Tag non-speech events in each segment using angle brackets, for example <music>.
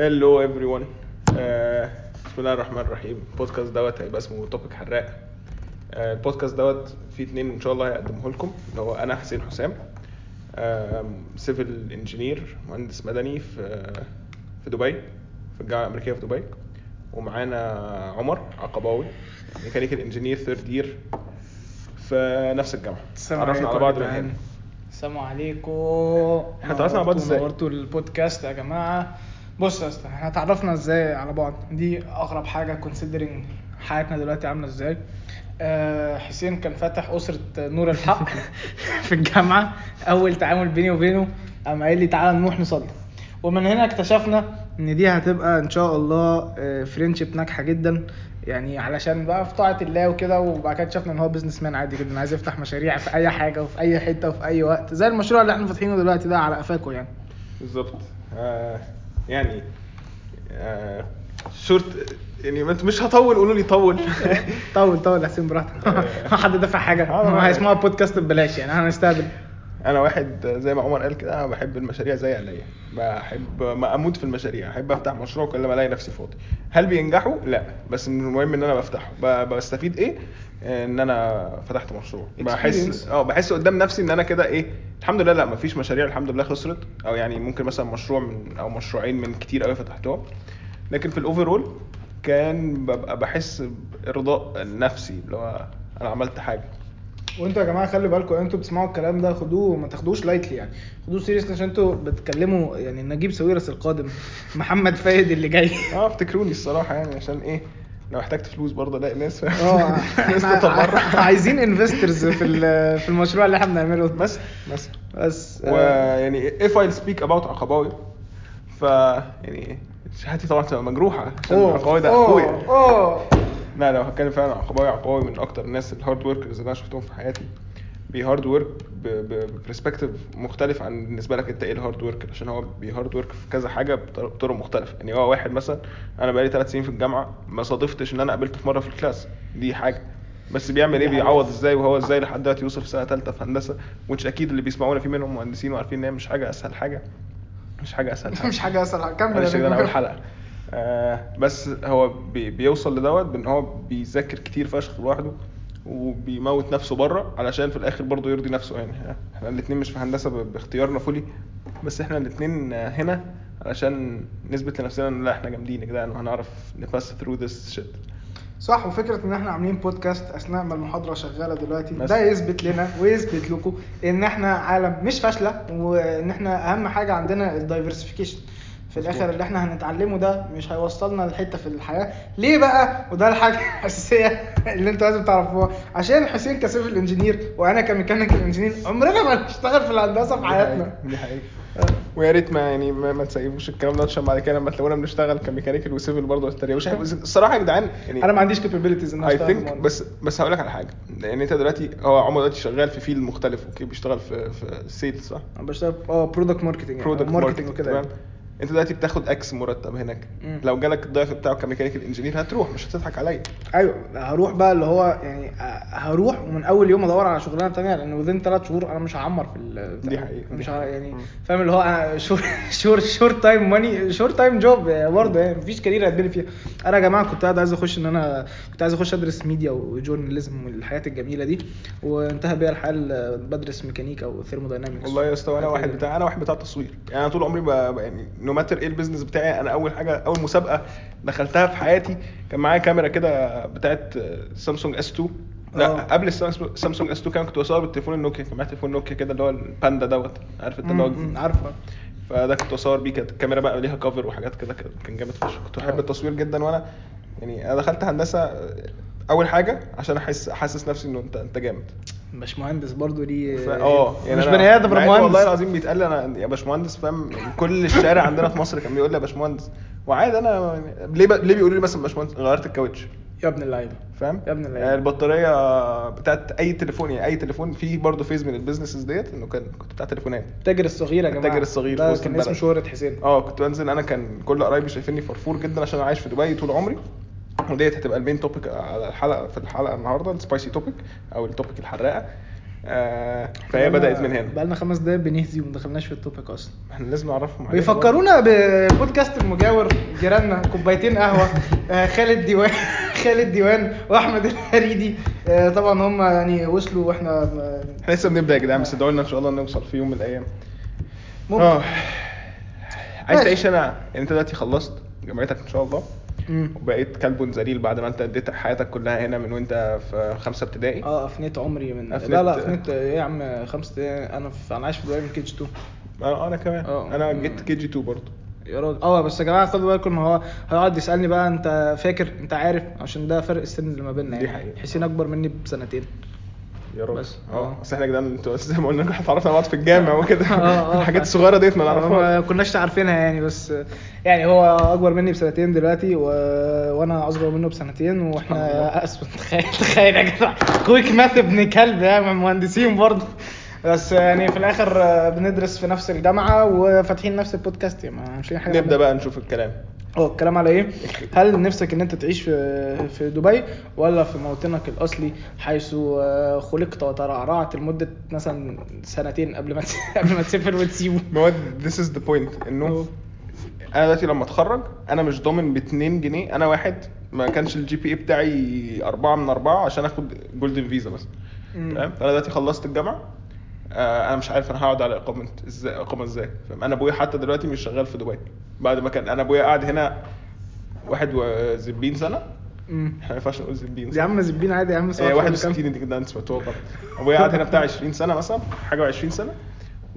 Hello everyone بسم الله الرحمن الرحيم البودكاست دوت هيبقى اسمه Topic حراق. آه، البودكاست دوت فيه اتنين إن شاء الله هيقدمه لكم اللي هو أنا حسين حسام. civil engineer مهندس مدني في في دبي في الجامعة الأمريكية في دبي. ومعانا عمر عقباوي mechanical engineer third year في نفس الجامعة. السلام عرفنا عليكم على بعض من. هنا. السلام عليكم. إحنا اتعرفنا على بعض إزاي؟ نورتوا البودكاست يا جماعة. بص يا اسطى إحنا اتعرفنا إزاي على بعض؟ دي اغرب حاجة considering حياتنا دلوقتي عاملة إزاي. آه، حسين كان فاتح أسرة نور الحق <laughs> في الجامعة أول تعامل بيني وبينه قام قايل لي تعالى نروح نصلي. ومن هنا اكتشفنا إن دي هتبقى إن شاء الله friendship ناجحة جدا. يعني علشان بقى في طاعة الله وكده وبعد كده اكتشفنا إن هو businessman عادي جدا عايز يفتح مشاريع في أي حاجة وفي أي حتة وفي أي وقت. زي المشروع اللي إحنا فاتحينه دلوقتي ده على قفاكم يعني. بالظبط. آه يعني آه شورت يعني ما انت مش هطول قولوا لي طول. <laughs> طول طول يا حسين براحتك. <laughs> ما حد دافع حاجة. آه، ما هيسمعوا بودكاست ببلاش يعني إحنا هنستقبل. أنا واحد زي ما عمر قال كده أنا بحب المشاريع زي عينيا بحب ما أموت في المشاريع أحب أفتح مشروع كل ما ألاقي نفسي فاضي. هل بينجحوا؟ لا بس المهم إن أنا بفتحه. بستفيد إيه؟ إن أنا فتحت مشروع. بحس. آه بحس قدام نفسي إن أنا كده إيه الحمد لله لا مفيش مشاريع الحمد لله خسرت أو يعني ممكن مثلا مشروع من أو مشروعين من كتير قوي فتحتهم. لكن في ال overall كان ببقى بحس برضاء نفسي اللي هو أنا عملت حاجة. وأنتوا يا جماعة خلي بالكم أنتوا بتسمعوا الكلام ده خدوه ما تاخدوش lightly يعني. خدوه serious عشان أنتوا بتتكلموا يعني نجيب ساويرس القادم محمد فايد اللي جاي. آه افتكروني الصراحة يعني عشان إيه لو احتجت فلوس برضه الاقي ناس. آه <laughs> ناس تتبرع عايزين investors في في المشروع اللي إحنا بنعمله. بس بس. بس ويعني if I speak about عقباوي ف يعني شهادتي طبعا تبقى مجروحة عشان عقباوي ده أخويا. لا لو هتكلم فعلا عقباوي عقباوي من أكتر الناس ال hard workers اللي أنا شفتهم في حياتي. بي hard work ب perspective مختلف عن بالنسبة لك انت إيه ال hard work عشان هو بي hard work في كذا حاجة بطر- بطرق مختلفة. يعني هو واحد مثلا أنا بقالي ثلاث سنين في الجامعة ما صادفتش إن أنا قابلته في مرة في ال class. دي حاجة. بس بيعمل إيه. بيعوض إزاي؟ وهو إزاي لحد دلوقتي يوصل في سنة ثالثه في هندسة؟ which أكيد اللي بيسمعونا في منهم مهندسين وعارفين إن هي مش حاجة أسهل حاجة. مش حاجة أسهل حاجة. <laughs> مش حاجة أسهل كمل معلش أنا. اول حلقة. آه بس هو بي بيوصل لدوت بإن هو بيذاكر كتير فشخ لوحده. وبيموت نفسه بره علشان في الآخر برضه يرضي نفسه يعني إحنا الاثنين مش في هندسة باختيارنا فولي بس إحنا الاثنين هنا علشان نثبت لنفسنا إن لا إحنا جامدين يا جدعان وهنعرف ن pass through this shit صح وفكرة إن إحنا عاملين بودكاست أثناء ما المحاضرة شغالة دلوقتي. ده يثبت لنا ويثبت لكم إن إحنا عالم مش فاشلة وإن إحنا أهم حاجة عندنا ال diversification في الآخر. اللي إحنا هنتعلمه ده مش هيوصلنا لحتة في الحياة. ليه بقى؟ وده الحاجة <laughs> الأساسية اللي أنتوا لازم تعرفوها. عشان حسين ك civil engineer وأنا ك mechanical engineer عمرنا ما هنشتغل في الهندسة في حياتنا. دي حقيقة. ويا ريت ما يعني ما, ما تسيبوش الكلام ده عشان بعد كده لما تلاقونا بنشتغل ك mechanical و civil برضه ما تتريقوش الصراحه يا جدعان يعني أنا ما عنديش capabilities إن في thing. بس بس هقول لك على حاجة. لأن أنت دلوقتي هو عمر دلوقتي شغال في field مختلف أوكي؟ بيشتغل في في sales صح؟ أنا بشتغل آه product marketing product marketing وكده يعني. انت دلوقتي بتاخد X مرتب هناك مم. لو جالك الضعف بتاعه ك mechanical engineer هتروح مش هتضحك عليا أيوه هروح بقى اللي هو يعني هروح ومن أول يوم أدور على شغلانة تانية لأن within ثلاث شهور أنا مش هعمر في ال- دي حقيقة، مش ه-. يعني. فاهم اللي هو أنا short short short time money short time job برضه يعني مفيش career هتبني فيها أنا يا جماعة كنت قاعد عايز أخش إن أنا كنت عايز أخش أدرس media و journalism والحياة الجميلة دي وانتهى بيا الحال بدرس ميكانيكا و thermodynamics والله يا اسطى أنا واحد بتاع أنا واحد بتاع تصوير يعني أنا طول عمري يعني no matter إيه ال business بتاعي أنا أول حاجة أول مسابقة دخلتها في حياتي كان معايا كاميرا كده بتاعت سامسونج S 2 لا آه. قبل السامسونج سامسونج S 2 كان كنت بصور بالتليفون النوكيا كان معايا تليفون نوكيا كده اللي هو الباندا دوت. عارف انت اللي هو عارفه. فده كنت بصور بيه كانت الكاميرا بقى ليها cover وحاجات كده كان- كان جامد فشخ. كنت بحب آه. التصوير جدا وأنا يعني أنا دخلت هندسة أول حاجة عشان احس أحسس نفسي إنه انت أنت جامد. مش مهندس برضه ليه ف- آه مش أنا- بني آدم إن والله مهندس. العظيم بيتقال لي أنا يا باشمهندس فاهم؟ يعني كل الشارع عندنا في مصر كان بيقول لي يا باشمهندس. وعادي أنا ليه ب... ليه بيقولوا لي مثلا باشمهندس؟ غيرت الكاوتش. يا ابن اللعيبة. فاهم؟ يا ابن اللعيبة. يعني البطارية بتاعت أي تليفون يعني أي تليفون فيه برضه phase من ال businesses ديت إنه كان كنت بتاع تليفونات. التاجر الصغير يا جماعة. التاجر الصغير ده كان. اسمه شهرة حسين. آه كنت بنزل أنا كان كل قرايبي شايفيني فرفور جدا عشان أنا عايش في دبي طول عمري. وديت هتبقى ال main topic على الحلقة في الحلقة النهارده ال spicy topic أو ال topic الحراقة. آه فهي بدأت من هنا. بقالنا خمس دقايق بنهزي وما دخلناش في ال topic أصلا. إحنا لازم نعرفهم بيفكرونا ببودكاست المجاور جيراننا كوبايتين قهوة آه، خالد ديوان <laughs> خالد ديوان وأحمد الهريدي. آه، طبعا هم يعني وصلوا وإحنا آه، إحنا لسه بنبدأ يا جدعان بس ادعوا لنا إن شاء الله نوصل في يوم من الأيام. ممكن. آه. عايز. تعيش أنا؟ يعني أنت دلوقتي خلصت جامعتك إن شاء الله. مم. وبقيت كلب ذليل بعد ما انت اديت حياتك كلها هنا من وانت في خمسة ابتدائي؟ آه أفنيت عمري من أفنيت- لا لا أفنيت إيه يا عم خمسة إيه أنا في... أنا عايش في دبي من KG 2 آه أنا كمان. آه. أنا. جيت KG 2 برضه. يا راجل. آه بس يا جماعة خدوا بالكم هو هيقعد يسألني بقى أنت فاكر أنت عارف؟ عشان ده فرق السن اللي ما بيننا يعني. حسين أكبر مني بسنتين. يا راجل بس. آه. آه. بس إحنا يا جدعان أنتوا زي ما قلنا إحنا اتعرفنا على بعض في الجامع وكده. آه آه. <laughs> الحاجات ف- الصغيره ديت ما نعرفهاش. ما كناش عارفينها يعني بس يعني هو أكبر مني بسنتين دلوقتي و... وأنا أصغر منه بسنتين وإحنا اسف تخيل تخيل يا جدع. quick math ابن كلب يعني مهندسين برضه. بس يعني في الآخر بندرس في نفس الجامعة وفاتحين نفس البودكاست. يعني ما مش حاجة نبدأ بقى نشوف الكلام. آه الكلام على إيه؟ هل نفسك ان انت تعيش في في دبي ولا في موطنك الأصلي حيث آه، خلقت وترعرعت لمدة مثلا سنتين قبل ما <laughs> قبل ما تسافر وتسيبه؟ <laughs> ما هو this is the point إنه آه. أنا دلوقتي لما أتخرج أنا مش ضامن ب 2 جنيه أنا واحد ما كانش ال GPA بتاعي 4 من 4 عشان آخد golden visa بس. تمام فأنا دلوقتي خلصت الجامعة أنا مش عارف أنا هقعد على إقامة إزاي إقامة إزاي. فاهم؟ أنا أبويا حتى دلوقتي مش شغال في دبي. بعد ما كان أنا أبويا قاعد هنا 61 سنة. مم. إحنا ما ينفعش نقول زبين يا؟ عم زبين عادي يا عم آه، سواء 61 انت كده انت سمعتوها غلط أبويا قاعد هنا بتاع 20 سنة مثلا حاجة و20 سنة.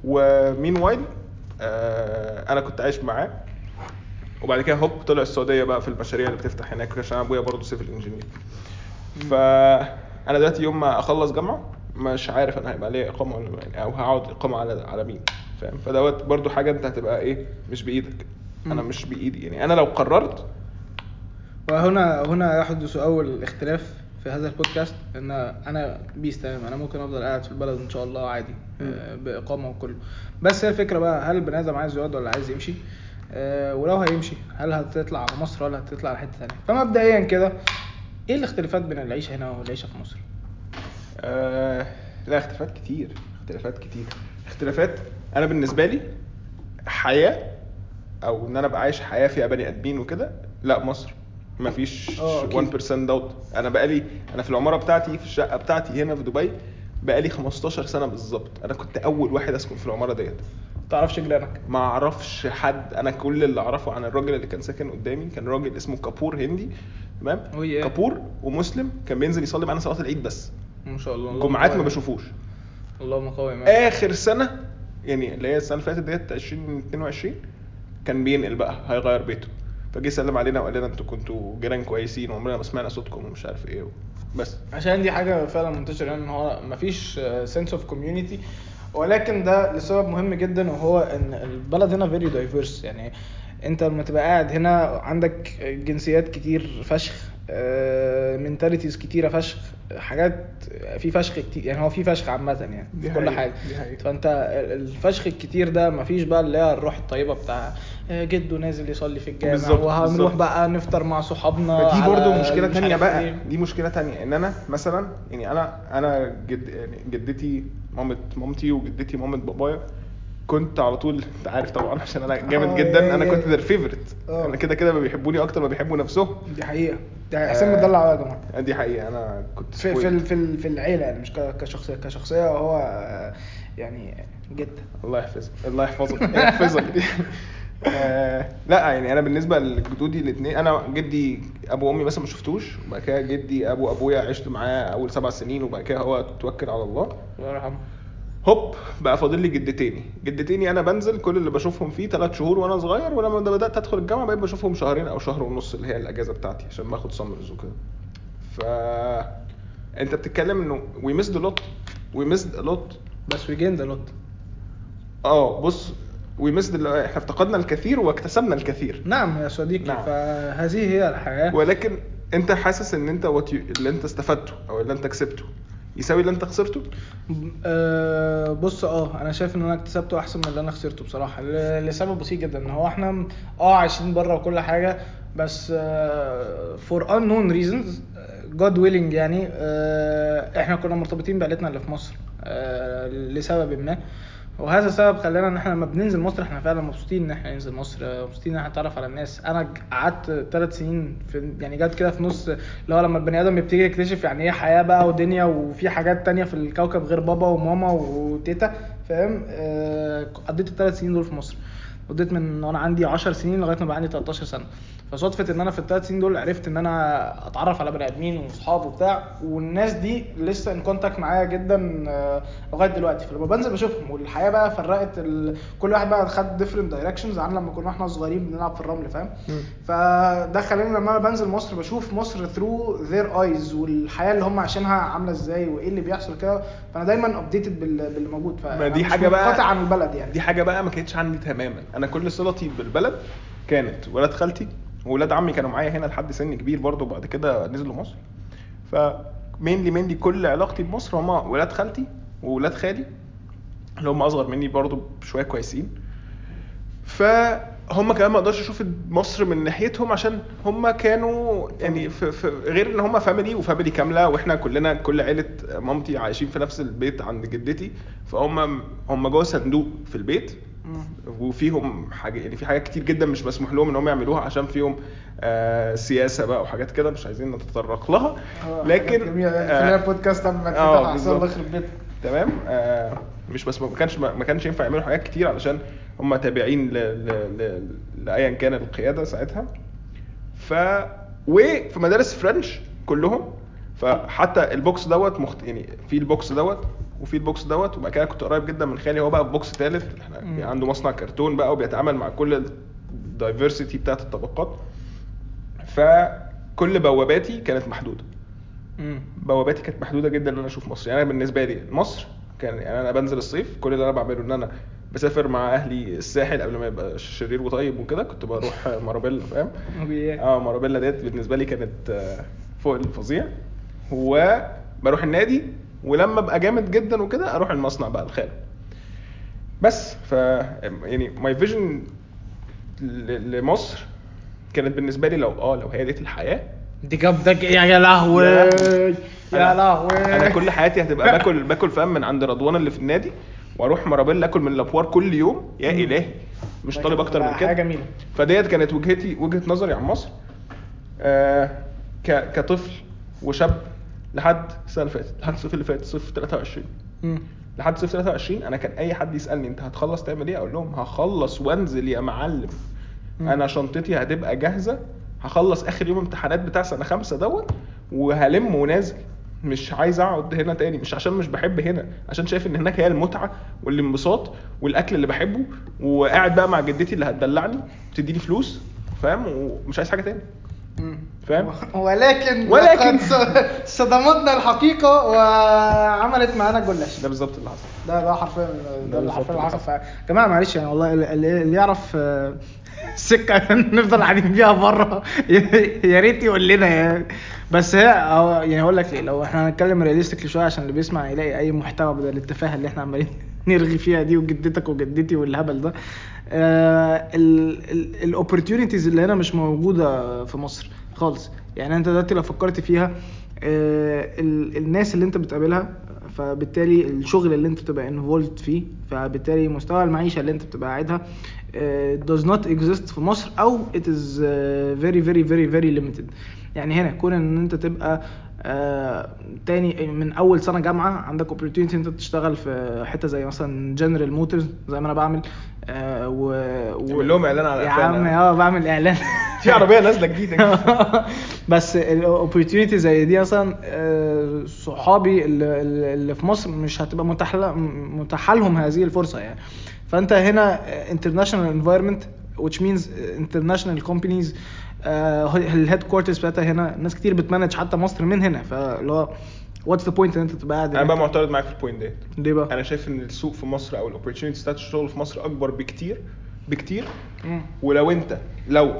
و meanwhile آه أنا كنت عايش معاه. وبعد كده هوب طلع السعودية بقى في المشاريع اللي بتفتح هناك عشان أبويا برضه civil engineer. فانا دلوقتي يوم ما أخلص جامعة مش عارف أنا هيبقى ليا إقامة ولا يعني أو هقعد إقامة على على مين فاهم؟ فدوت برضه حاجة أنت هتبقى إيه مش بإيدك. أنا مم. مش بإيدي يعني أنا لو قررت وهنا هنا يحدث أول اختلاف في هذا البودكاست إن أنا بيس تمام أنا ممكن أفضل قاعد في البلد إن شاء الله عادي آه، بإقامة وكله. بس هي الفكرة بقى هل البني آدم عايز يقعد ولا عايز يمشي؟ آه، ولو هيمشي هل هتطلع على مصر ولا هتطلع على حتة ثانية فمبدئيا كده إيه الاختلافات بين العيشة هنا والعيشة في مصر؟ آه لا اختلافات كتير اختلافات كتير. اختلافات أنا بالنسبة لي حياة أو إن أنا ابقى عايش حياة فيها بني آدمين وكده لا مصر. مفيش آه، أكيد. 1% دوت أنا بقالي أنا في العمارة بتاعتي في الشقة بتاعتي هنا في دبي بقالي 15 سنة بالظبط. أنا كنت أول واحد أسكن في العمارة ديت. تعرفش جيرانك؟ ما أعرفش حد. أنا كل اللي أعرفه عن الراجل اللي كان ساكن قدامي كان راجل اسمه كابور هندي. تمام؟ Oh. كابور ومسلم كان بينزل يصلي معانا صلاه العيد بس. ما شاء الله. جمعات ما. بشوفوش. اللهم قوي آخر سنة يعني اللي هي السنة اللي فاتت ديت 2022 كان بينقل بقى هيغير بيته. فجه سلم علينا وقال لنا أنتوا كنتوا جيران كويسين وعمرنا ما سمعنا صوتكم ومش عارف إيه. بس. عشان دي حاجة فعلا منتشرة يعني إن هو مفيش sense of community ولكن ده لسبب مهم جدا وهو إن البلد هنا very diverse يعني انت لما تبقى قاعد هنا عندك جنسيات كتير فشخ منتاليتيز كتيرة فشخ حاجات في فشخ كتير يعني هو في فشخ عامة يعني دي في كل حاجة دي. فانت الفشخ الكتير ده مفيش بقى اللي هي الروح الطيبة بتاع جده نازل يصلي في الجامع وهنروح. بقى نفطر مع صحابنا على برضو مشكلة مش تانية بقى إيه. دي مشكلة تانية إن أنا مثلا يعني أنا أنا جد يعني جدتي مامة مامتي وجدتي مامة بابايا كنت على طول أنت عارف طبعا عشان أنا جامد آه، جدا يا- أنا يا- كنت their favorite. آه. أنا كده كده ما بيحبوني أكتر ما بيحبوا نفسهم. دي حقيقة. ده حسين آه. مدلع قوي يا جماعة. دي حقيقة. أنا كنت في في في ال- في العيلة يعني مش ك- كشخصية كشخصية هو يعني جد. الله يحفظك الله يحفظك <laughs> يحفظك آه لا يعني أنا بالنسبة لجدودي الاثنين أنا جدي أبو أمي مثلا ما شفتوش وبعد كده جدي أبو أبويا عشت معاه أول سبع سنين وبعد كده هو توكل على الله. الله يرحمه. هوب بقى فاضل لي جدتيني جدتيني أنا بنزل كل اللي بشوفهم فيه ثلاث شهور وأنا صغير ولما بدأت أدخل الجامعة بقيت بشوفهم شهرين أو شهر ونص اللي هي الأجازة بتاعتي عشان باخد summers وكده. ف أنت بتتكلم إنه we missed a lot we missed a lot بس we gained a lot آه بص we missed إحنا افتقدنا الكثير واكتسبنا الكثير. نعم يا صديقي نعم. فهذه هي الحياة. ولكن أنت حاسس إن أنت you- اللي أنت استفدته أو اللي أنت كسبته. يساوي اللي انت خسرته؟ أه بص آه أنا شايف ان أنا اكتسبته احسن من اللي أنا خسرته بصراحة. لسبب بسيط جدا ان هو إحنا آه عايشين بره وكل حاجة بس for unknown reasons God willing يعني آه، إحنا كنا مرتبطين بعيلتنا اللي في مصر آه، لسبب ما. وهذا السبب خلانا ان إحنا لما بننزل مصر إحنا فعلا مبسوطين إن إحنا ننزل مصر مبسوطين إن إحنا نتعرف على الناس. أنا قعدت ثلاث سنين في يعني جت كده في نص اللي هو لما البني آدم بيبتدي يكتشف يعني إيه حياة بقى ودنيا وفي حاجات تانية في الكوكب غير بابا وماما وتيتا فاهم؟ آه، قضيت الثلاث سنين دول في مصر. قضيت من وأنا عندي 10 سنين لغاية ما بقى عندي 13 سنة. فصدفة إن أنا في الثلاث سنين دول عرفت إن أنا أتعرف على بني آدمين واصحاب وبتاع والناس دي لسه in contact معايا جدا آه، لغاية دلوقتي. فلما بنزل بشوفهم والحياة بقى فرقت ال... كل واحد بقى خد different directions عن لما كنا إحنا صغيرين بنلعب في الرمل فاهم؟ فده خلاني لما أنا بنزل مصر بشوف مصر through their eyes والحياة اللي هم عايشينها عاملة إزاي وإيه اللي بيحصل كده. فأنا دايما updated باللي موجود. ما دي فأنا مش حاجة بقى- عن البلد يعني. دي حاجة بقى ما كانتش عندي تماما. أنا كل صلتي بالبلد كانت ولاد خالتي وولاد عمي كانوا معايا هنا لحد سن كبير برضو بعد كده نزلوا مصر. ف mainly mainly كل علاقتي بمصر هما ولاد خالتي وولاد خالي اللي هم أصغر مني برضو بشوية كويسين. فهم كمان ما أقدرش أشوف مصر من ناحيتهم عشان هم كانوا يعني في في غير إن هم family و family كاملة وإحنا كلنا كل عيلة مامتي عايشين في نفس البيت عند جدتي فهم هم جوه صندوق في البيت. وفيهم حاجة يعني في حاجات كتير جدا مش مسموح لهم إن هم يعملوها عشان فيهم آه سياسة بقى وحاجات كده مش عايزين نتطرق لها آه، لكن. خلينا بودكاست لما آه، بالظبط. الله يخرب بيتك تمام آه مش بس ما كانش ما كانش ينفع يعملوا حاجات كتير علشان هم تابعين. لايا كان القيادة ساعتها ف وفي مدارس French كلهم فحتى ال box دوت مخت... يعني في ال box دوت وفي ال box دوت وبعد كده كنت قريب جدا من خالي هو بقى في box ثالث إحنا. عنده مصنع كرتون بقى وبيتعامل مع كل ال diversity بتاعت الطبقات. فكل بواباتي كانت محدودة. مم. بواباتي كانت محدودة جدا إن أنا أشوف مصر. يعني أنا بالنسبة لي مصر كان يعني أنا بنزل الصيف كل اللي أنا بعمله إن أنا بسافر مع أهلي الساحل قبل ما يبقى شرير وطيب وكده. كنت بروح <laughs> مارابيلا فاهم؟ آه مارابيلا ديت بالنسبة لي كانت آه، فوق الفظيع. وبروح النادي ولما ابقى جامد جدا وكده أروح المصنع بقى الخام. بس ف يعني my vision لمصر كانت بالنسبة لي لو آه لو هي ديت الحياة. دي جابدك يا يا لهوي. يا لهوي. أنا كل حياتي هتبقى <laughs> باكل باكل فاهم من عند رضوان اللي في النادي وأروح مارابيلا آكل من الابوار كل يوم. يا. إلهي مش طالب أكتر من حاجة كده. جميلة. فديت كانت وجهتي وجهة نظري عن مصر. آه كطفل وشاب لحد السنة اللي فاتت لحد الصيف اللي فات صيف 23 مم. لحد صيف 23 أنا كان أي حد يسألني أنت هتخلص تعمل إيه أقول لهم هخلص وأنزل يا معلم. أنا شنطتي هتبقى جاهزة هخلص آخر يوم امتحانات بتاع سنة خمسة دوت وهلم ونازل مش عايز أقعد هنا تاني مش عشان مش بحب هنا عشان شايف إن هناك هي المتعة والانبساط والأكل اللي بحبه وقاعد بقى مع جدتي اللي هتدلعني بتديني فلوس فاهم ومش عايز حاجة تاني. فاهم؟ ولكن ولكن- <laughs> صدمتنا الحقيقة وعملت معانا الجلاش ده بالظبط اللي حصل. ده ده حرفيا ده اللي حرفيا اللي حصل. يا جماعة معلش يعني والله اللي يعرف آه، السكه <laughs> نفضل قاعدين فيها بره. <laughs> يا ريت يقول لنا يعني. بس هي يعني هقول لك إيه لو إحنا هنتكلم رياليستيكلي شوية عشان اللي بيسمع يلاقي أي محتوى بدل التفاهة اللي إحنا عمالين نرغي فيها دي وجدتك وجدتي والهبل ده. ال opportunities اللي هنا مش موجودة في مصر. خالص. يعني أنت دلوقتي لو فكرت فيها آه، ال- الناس اللي أنت بتقابلها فبالتالي الشغل اللي أنت بتبقى involved فيه فبالتالي مستوى المعيشة اللي أنت بتبقى قاعدها آه، does not exist في مصر أو it is آه، very very very very limited. يعني هنا كون إن أنت تبقى آه، تاني من أول سنة جامعة عندك opportunity أنت تشتغل في حتة زي مثلا General Motors زي ما أنا بعمل آه، و, و... لهم إعلان على يا. عم آه بعمل إعلان. <laughs> في عربية نازلة جديدة <laughs> بس ال opportunity زي دي مثلا آه، صحابي اللي, في مصر مش هتبقى متاحه لهم هذه الفرصة يعني فأنت هنا international environment which means international companies ال headquarters بتاعتها هنا ناس كتير بت manage حتى مصر من هنا فاللي هو what's the point إن أنت تبقى قاعد أنا بقى؟ معترض معاك في ال point ديت ليه بقى؟ أنا شايف إن السوق في مصر أو ال opportunities بتاعت الشغل في مصر أكبر بكتير بكتير مم. ولو أنت لو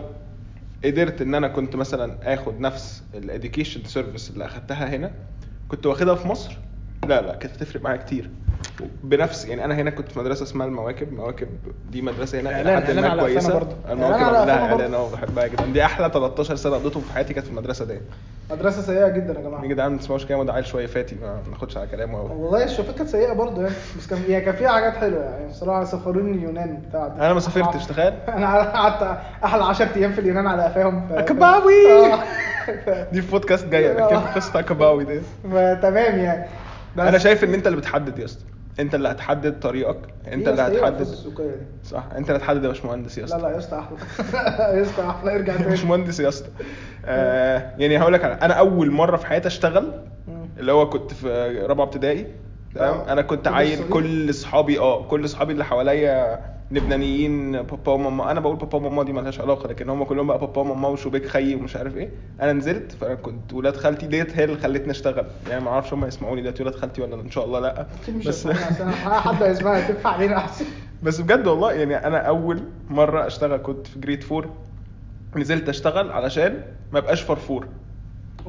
قدرت إن أنا كنت مثلا آخد نفس ال education service اللي أخدتها هنا كنت واخدها في مصر؟ لا لا كانت هتفرق معايا كتير. بنفس يعني أنا هنا كنت في مدرسة اسمها المواكب مواكب دي مدرسة هنا إلى حد ما كويسة. المواكب عاملاها أفانا إعلان آه بحبها جدا. دي أحلى 13 سنة قضيتهم في حياتي كانت في المدرسة دي. مدرسة سيئة جدا يا جماعة. يا جدعان ما تسمعوش كلام ده عيل شوية فاتي ما ناخدش على كلامه قوي والله الشوفات كانت سيئة برضه يعني بس كان هي كان فيها حاجات حلوة يعني. بصراحة سفروني اليونان بتاع ده. أنا ما سافرتش تخيل. <laughs> أنا قعدت أحلى 10 أيام في اليونان على قفاهم. ف- أكباوي! <laughs> آه. <laughs> دي في بودكاست جاية. كيف قصة كباوي دي. فتمام يعني. أنا شايف إن أنت اللي بتحدد يا اسطى انت اللي هتحدد طريقك انت اللي؟ إيه هتحدد؟ صح انت اللي هتحدد يا باشمهندس يا لا اسطى لا يا اسطى أحلى <laughs> يا اسطى أحلى ارجع تاني مش مهندس يا اسطى آه يعني هقول لك أنا أول مرة في حياتي أشتغل. اللي هو كنت في رابعة ابتدائي تمام آه. أنا كنت عيل؟ كل أصحابي آه كل أصحابي اللي حواليا لبنانيين بابا وماما. أنا بقول بابا وماما دي مالهاش علاقة لكن هم كلهم بقى بابا وماما وشوبيك خي ومش عارف إيه. أنا نزلت فأنا كنت ولاد خالتي ديت هي اللي خلتني أشتغل. يعني ما أعرفش هم يسمعوني ديت ولاد خالتي ولا إن شاء الله لأ. بس حد هيسمعها تنفع علينا أحسن. بس بجد والله يعني أنا أول مرة أشتغل كنت في grade four نزلت أشتغل علشان ما ابقاش فرفور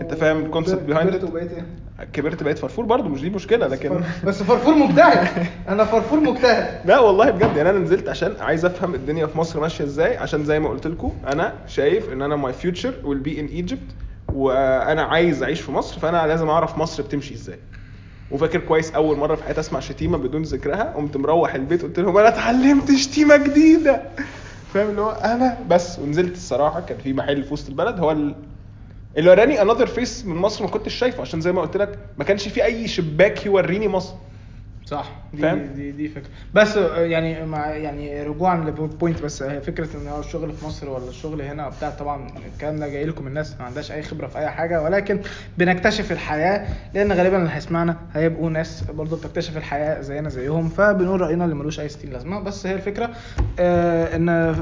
انت فاهم ال concept behind كبرت وبقيت إيه؟ كبرت بقيت فرفور برضو مش دي مشكلة لكن بس فرفور مجتهد. أنا فرفور مجتهد. <laughs> لا والله بجد يعني أنا نزلت عشان عايز أفهم الدنيا في مصر ماشية إزاي عشان زي ما قلت لكم أنا شايف إن أنا my future will be in Egypt وأنا عايز أعيش في مصر فأنا لازم أعرف مصر بتمشي إزاي. وفاكر كويس أول مرة في حياتي أسمع شتيمة بدون ذكرها قمت مروح البيت قلت لهم أنا اتعلمت شتيمة جديدة. فاهم اللي هو أنا بس ونزلت الصراحة كان في محل في وسط البلد هو اللي وراني another face من مصر ما كنتش شايفه عشان زي ما قلت لك ما كانش في أي شباك يوريني مصر. صح. دي فاهم؟ دي دي فكرة. بس آه، يعني مع يعني رجوعا لل point بس هي فكرة إن هو الشغل في مصر ولا الشغل هنا وبتاع طبعا الكلام ده جاي لكم الناس ما عندهاش أي خبرة في أي حاجة ولكن بنكتشف الحياة لأن غالبا اللي هيسمعنا هيبقوا ناس برضه بتكتشف الحياة زينا زيهم فبنقول رأينا اللي ملوش أي ستين لازمة. بس هي الفكرة آه إن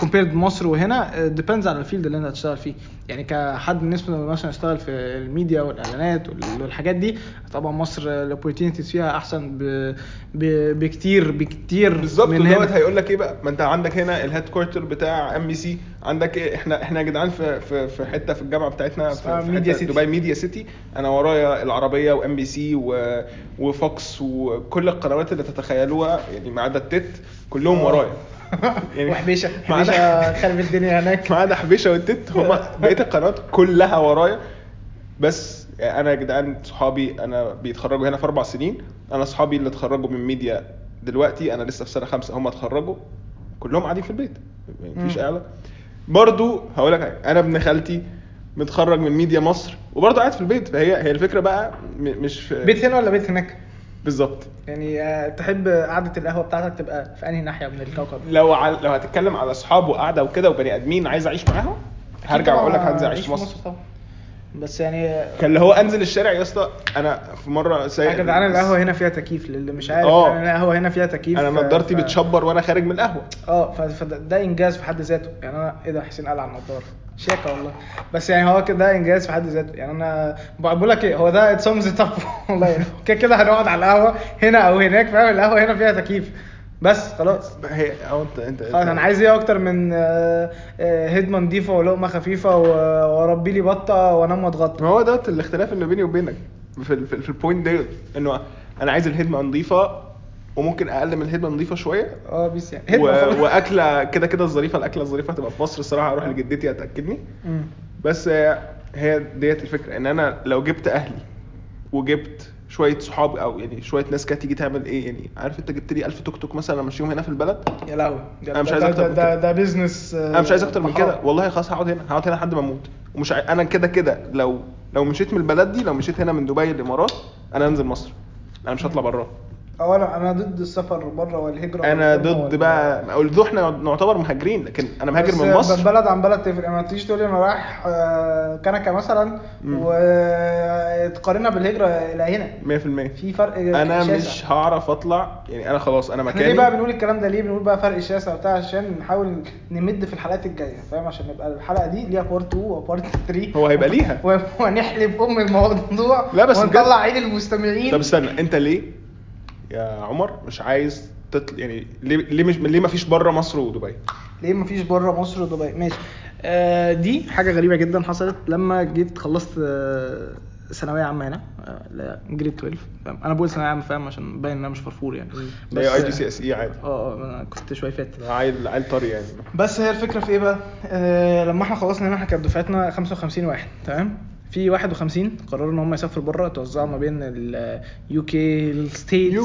compared مصر وهنا depends على ال field اللي أنت هتشتغل فيه. يعني كحد بالنسبة مثلا يشتغل في الميديا والإعلانات وال- والحاجات دي طبعا مصر ال opportunities فيها أحسن ب... ب... بكتير بكتير بالظبط من هنا. هيقول لك إيه بقى؟ ما أنت عندك هنا ال headquarter بتاع MBC عندك إيه؟ إحنا إحنا يا جدعان في في في حتة في الجامعة بتاعتنا في, في media city. دبي media city أنا ورايا العربية و MBC و- وفوكس وكل القنوات اللي تتخيلوها يعني ما عدا التت كلهم آه. ورايا. <laughs> وحبيشة <laughs> ما عدا- حبيشه خرب الدنيا هناك. ما عدا حبيشة والتت هم <laughs> بقية القنوات كلها ورايا. بس أنا يا جدعان صحابي أنا بيتخرجوا هنا في أربع سنين. أنا صحابي اللي اتخرجوا من ميديا دلوقتي أنا لسه في سنة خمسه هم اتخرجوا. كلهم قاعدين في البيت مفيش علاقه برضو هقول لك حاجة أنا ابن خالتي متخرج من ميديا مصر وبرضه قاعد في البيت. فهي هي الفكرة بقى مش في بيت هنا ولا بيت هناك؟ بالظبط. يعني آه، تحب قعدة القهوة بتاعتك تبقى في أنهي ناحية من الكوكب؟ لو على لو هتتكلم على اصحاب وقعدة وكده وبني آدمين عايز أعيش معاهم هرجع وأقول لك هنزل أعيش في مصر طبعا. بس يعني كان اللي هو أنزل الشارع يا اسطى أنا في مرة يا سايق جدعان القهوة هنا فيها تكييف للي مش عارف آه. يعني القهوة هنا فيها تكييف. أنا نضارتي ف- بتشبر وأنا خارج من القهوة. آه فده ده إنجاز في حد ذاته. يعني أنا إيه ده حسين قال على النضارة. شياكه والله. بس يعني هو كده إنجاز في حد ذاته. يعني أنا بقول لك إيه هو ده ات سمز اب والله. يعني كده كده هنقعد على القهوة هنا أو هناك فاهم؟ القهوة هنا فيها تكييف. بس خلاص. هي أو انت انت خلاص أنا عايز إيه أكتر من آه، آه، هدمه نضيفه ولقمة خفيفة و- وأربي لي بطة وأنام وأتغطى؟ ما هو دوت الاختلاف اللي بيني وبينك في ال- في, ال- في ال point ديت إنه أنا عايز الهدمه نظيفه وممكن أقل من الهدمه نظيفه شوية. آه basic يعني. و... هدمة خلاص. وأكلة كده كده الظريفة الأكلة الظريفة هتبقى في مصر الصراحة هروح لجدتي هتأكلني. مم. بس هي هي ديت الفكرة إن أنا لو جبت أهلي وجبت شوية صحاب أو يعني شوية ناس كانت تيجي تعمل إيه يعني؟ عارف أنت جبت لي 1000 توك توك مثلا امشيهم هنا في البلد؟ يا لهوي. ده- أنا مش ده- عايز ده- من ده كده. ده بيزنس أنا مش عايز أكتر من كده. والله خلاص هقعد هنا. هقعد هنا لحد ما أموت. ومش عاي... أنا كده كده لو لو مشيت من البلد دي لو مشيت هنا من دبي الإمارات أنا انزل مصر. أنا مش هطلع براه أو أنا ضد السفر بره والهجرة أنا ضد بقى قلت إحنا نعتبر مهاجرين لكن أنا مهاجر بس من مصر. بلد عن بلد تفرق. ما تيجي تقول أنا رايح آه، كنكة مثلا. وتقارنها بالهجرة إلى هنا. 100% في فرق أنا شاسع. مش هعرف أطلع يعني أنا خلاص أنا مكاني ليه بقى بنقول الكلام ده؟ ليه بنقول بقى فرق شاسع وبتاع؟ عشان نحاول نمد في الحلقات الجاية فاهم؟ عشان نبقى الحلقة دي ليها part 2 و part 3 هو هيبقى <laughs> ليها. ونحلب أم الموضوع لا بس ونطلع. عين المستمعين. طب استنى أنت ليه؟ يا عمر مش عايز تطلع يعني ليه ليه مش ليه ما فيش بره مصر ودبي؟ ليه مفيش بره مصر ودبي؟ ماشي. آه دي حاجة غريبة جدا حصلت لما جيت خلصت آه ثانوية عامة هنا grade 12 فاهم؟ أنا بقول ثانوية عامة فاهم؟ عشان باين ان أنا مش فرفور يعني. ده اي جي سي اس اي عادي. آه آه أنا كنت شوية fat. عيل عيل طري يعني. بس هي الفكرة في إيه بقى؟ آه لما إحنا خلصنا هنا إحنا كانت دفعتنا 55 واحد تمام؟ في 51 قرروا إن هم يسافروا بره توزعوا ما بين ال UK ال States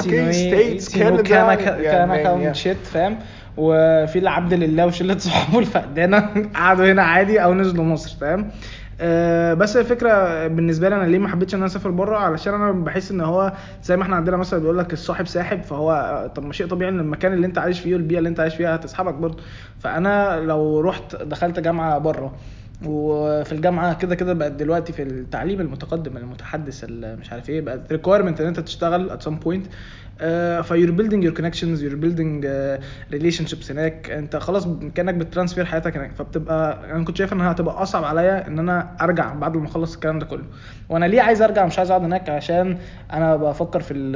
Canada, yeah, كان man, yeah. Shit فاهم؟ وفي العبد لله وشلة صحابه الفقدانه <laughs> قعدوا هنا عادي أو نزلوا مصر فاهم؟ آه، بس الفكرة بالنسبة لي أنا ليه ما حبيتش إن أنا أسافر بره علشان أنا بحس إن هو زي ما إحنا عندنا مثلا بيقول لك الصاحب ساحب فهو طب ما شيء طبيعي إن المكان اللي أنت عايش فيه والبيئة اللي أنت عايش فيها هتسحبك برضه فأنا لو رحت دخلت جامعة بره وفي الجامعة كده كده بقت دلوقتي في التعليم المتقدم المتحدث ال- مش عارف إيه بقت requirement إن أنت تشتغل at some point. ف you're building your connections you're building relationships هناك. انت خلاص كأنك بت transfer حياتك هناك. فبتبقى أنا كنت شايف إنها هتبقى أصعب عليا إن أنا أرجع بعد ما أخلص الكلام ده كله. وأنا ليه عايز أرجع؟ مش عايز أقعد هناك عشان أنا بفكر في ال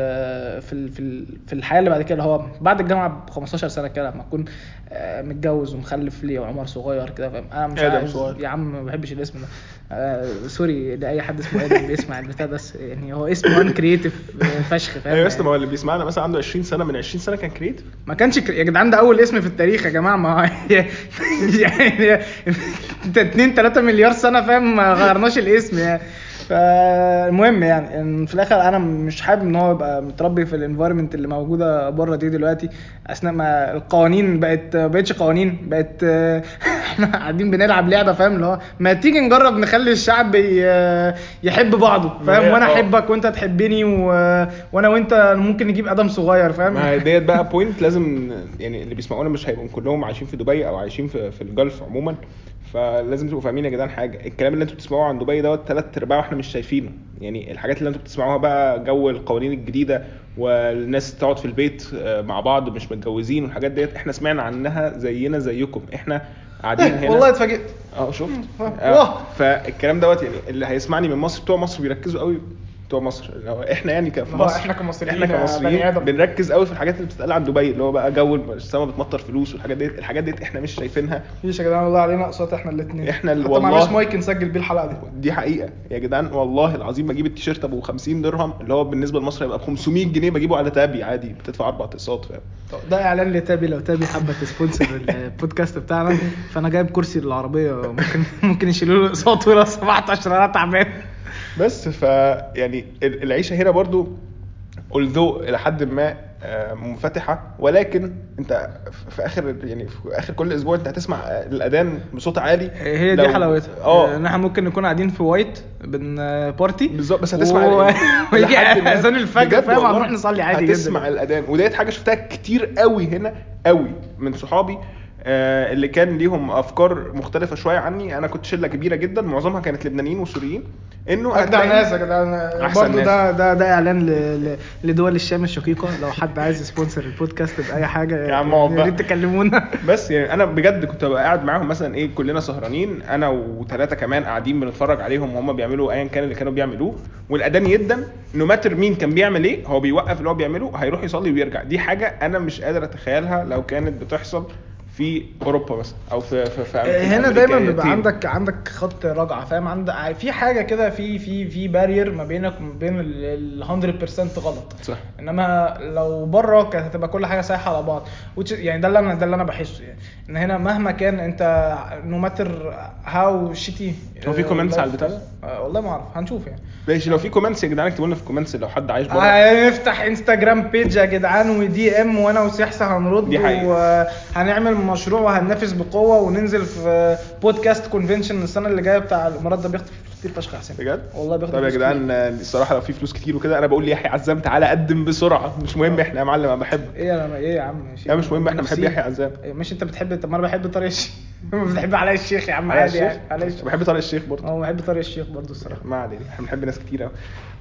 في ال في, ال في الحياة اللي بعد كده. اللي هو بعد الجامعة ب 15 سنة كده لما أكون آه، متجوز ومخلف لي وعمر صغير كده فاهم؟ أنا مش عايز صغير. يا عم ما بحبش الاسم ده. آه sorry لاي حد اسمه آدم بيسمع البتاع ده بس يعني هو اسمه uncreative فشخ فاهم أيوه يا اسطى. ما هو اللي بيسمعنا مثلا عنده 20 سنة من 20 سنة كان creative ما كانش. يا جدعان ده أول اسم في التاريخ يا جماعة ما هو <laughs> يعني أنت 2 3 مليار سنة فاهم ما غيرناش الاسم يعني فالمهم يعني إن في الآخر أنا مش حابب إن هو يبقى متربي في الانفايرمنت اللي موجودة بره دي دلوقتي أثناء ما القوانين بقت بقتش قوانين بقت <laughs> إحنا قاعدين بنلعب لعبة فاهم؟ اللي هو ما تيجي نجرب نخلي الشعب يحب بعضه ما فاهم وأنا آه. أحبك وأنت تحبني و... وأنا وأنت ممكن نجيب آدم صغير فاهم؟ ما ديت بقى point لازم يعني اللي بيسمعونا مش هيبقوا كلهم عايشين في دبي أو عايشين في, في ال Gulf عموما. فلازم تبقوا فاهمين يا جدعان حاجة. الكلام اللي أنتوا بتسمعوه عن دبي دوت ثلاث أرباعه إحنا مش شايفينه. يعني الحاجات اللي أنتوا بتسمعوها بقى جو القوانين الجديدة والناس تقعد في البيت آه، مع بعض مش متجوزين والحاجات ديت إحنا سمعنا عنها زينا زيكم. إحنا قاعدين هنا. والله اتفاجئت. آه شفت. آه فالكلام دوت يعني اللي هيسمعني من مصر بتوع مصر بيركزوا قوي بتوع مصر. اللي هو إحنا يعني في مصر. إحنا كمصريين إحنا يا كمصريين. بنركز قوي في الحاجات اللي بتتقال عن دبي اللي هو بقى جو السما بتمطر فلوس والحاجات ديت. الحاجات ديت إحنا مش شايفينها. مفيش يا جدعان والله علينا أقساط إحنا الاثنين إحنا ال- حتى والله- معناش مايك نسجل بيه الحلقة دي. دي حقيقة. يا جدعان والله العظيم بجيب التيشيرت أبو 50 درهم اللي هو بالنسبة لمصر هيبقى ب 500 جنيه بجيبه على تابي عادي بتدفع أربع أقساط فاهم؟ ده إعلان ل Tabby. لو Tabby حابة ت sponsor ال podcast بتاعنا فأنا جايب كرسي للعربية ممكن ممكن يشيلوا له أقساط عشان أنا تعبان بس ف يعني ال- العيشة هنا برضو although إلى حد ما آه، منفتحة ولكن أنت في آخر يعني في آخر كل أسبوع أنت هتسمع الأذان بصوت عالي. هي دي حلاوتها. آه. ان إحنا ممكن نكون قاعدين في white بن party بالظبط بس هتسمع و... <laughs> ويجي أذان الفجر فاهم؟ هنروح نصلي عادي جدا. هتسمع الأذان. وديت حاجة شفتها كتير قوي هنا قوي من صحابي. آه، اللي كان ليهم أفكار مختلفة شوية عني. أنا كنت شلة كبيرة جدا. معظمها كانت لبنانيين وسوريين. إنه اجدع ناس أحسن برضه. ده ده ده إعلان ل... لدول الشام الشقيقة. لو حد عايز ي sponsor البودكاست بأي حاجة يا عم يا. ريت تكلمونا. بس يعني أنا بجد كنت ببقى قاعد معاهم مثلا إيه كلنا سهرانين. أنا وثلاثه كمان قاعدين بنتفرج عليهم وهم بيعملوا ايا كان اللي كانوا بيعملوه. والاذان يدن no matter مين كان بيعمل إيه هو بيوقف اللي هو بيعمله هيروح يصلي ويرجع. دي حاجة أنا مش قادر أتخيلها لو كانت بتحصل في أوروبا مثلا أو في في, في أمريكا- هنا دايما بيبقى. عندك عندك خط رجعة فاهم؟ عندك في حاجة كده في في في barrier ما بينك وما بين ال 100% غلط. صح. إنما لو بره كانت هتبقى كل حاجة سايحه على بعض يعني ده اللي أنا ده اللي أنا بحسه يعني. إن هنا مهما كان أنت no matter how shitty هو في comments على البتاع ده؟ والله ما أعرف. هنشوف يعني. ماشي لو في comments يا جدعان اكتبوا لنا في ال comments لو حد عايش بره. هنفتح انستجرام page يا جدعان ودي ام وأنا وسحسه هنرد دي حقيقة. وهنعمل مشروع وهننافس بقوة وننزل في podcast convention السنة اللي جاية بتاع الامارات ده فلوس كتير فشخ يا حسين. بجد؟ والله بياخد طب يا جدعان آه، الصراحة لو في فلوس كتير وكده أنا بقول ليحيى عزام تعالى قدم بسرعة. مش مهم إحنا يا معلم أنا بحبك. إيه أنا إيه يا عم؟ لا مش مهم إحنا بنحب. يحيى عزام. إيه، مش أنت بتحب طب ما أنا بحب طارق الشيخ. <laughs> بتحب علاء الشيخ يا عم عادي الشيخ؟ يعني علاء الشيخ. بحب طارق الشيخ برضه. آه بحب طارق الشيخ برضه الصراحة. ما علينا إحنا بنحب ناس كتير قوي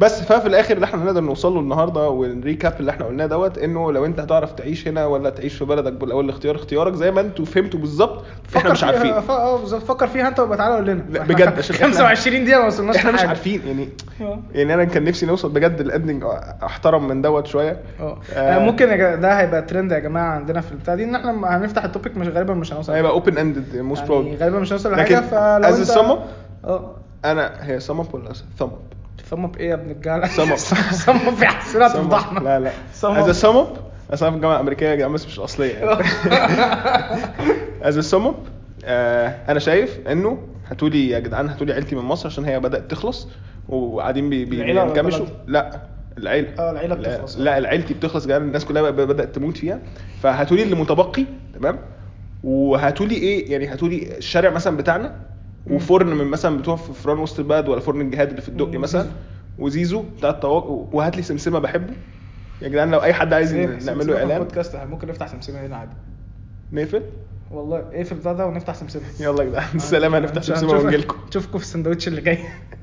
بس ففي الآخر اللي إحنا نقدر نوصل له النهارده وال recap اللي إحنا قلناه دوت إنه لو أنت هتعرف تعيش هنا ولا تعيش في بلدك بالاول الاختيار اختيارك زي ما أنتوا فهمتوا بالظبط إحنا مش عارفين. آه بالظبط. فكر فيها أنت وابقى تعالى قول لنا بجد، <laughs> عشان احنا- 25 دقيقة ما وصلناش إحنا مش. عارفين. يعني آه. يعني أنا كان نفسي نوصل بجد ال ending أحترم من دوت شوية. آه. آه. آه، ممكن ده هيبقى ترند يا جماعة عندنا في البتاع دي إن إحنا هنفتح ال topic مش غالبا مش هنوصل. هيبقى open ended most يعني probably غالبا مش هنوصل لحاجة فلو انت آه. أنا هي سم اب ولا ثم اب ثم اب إيه يا ابن الجالة؟ Up. ثم اب في حسنات Sum up. <laughs> الضحمه لا لا. از. سم اب أنا في الجامعة الأمريكية يا جدعان بس مش الاصليه يعني از سم اب أنا شايف إنه هاتوا لي يا جدعان هاتوا لي عيلتي من مصر عشان هي بدأت تخلص وقاعدين بينكمشوا؟ لا العيلة. آه العيلة لا, بتخلص. لا العيلتي بتخلص يا جدعان الناس كلها بدأت تموت فيها. فهاتوا لي اللي متبقي تمام؟ وهاتوا لي إيه؟ يعني هاتوا لي الشارع مثلا بتاعنا وفرن من مثلا بتوع في فران وسط البلد ولا فرن الجهاد اللي في الدقي مثلا وزيزو. بتاع الطواق وهات لي سمسمة بحبه. يا جدعان لو أي حد عايز إيه، نعمل له إعلان. البودكاست إحنا ممكن نفتح سمسمة هنا عادي. نقفل؟ والله في البتاع ده ونفتح سمسمة. يلا يا جدعان السلام هنفتح نشوف- سمسمة ونجيلكم. نشوفكم في السندوتش اللي جاي. <laughs>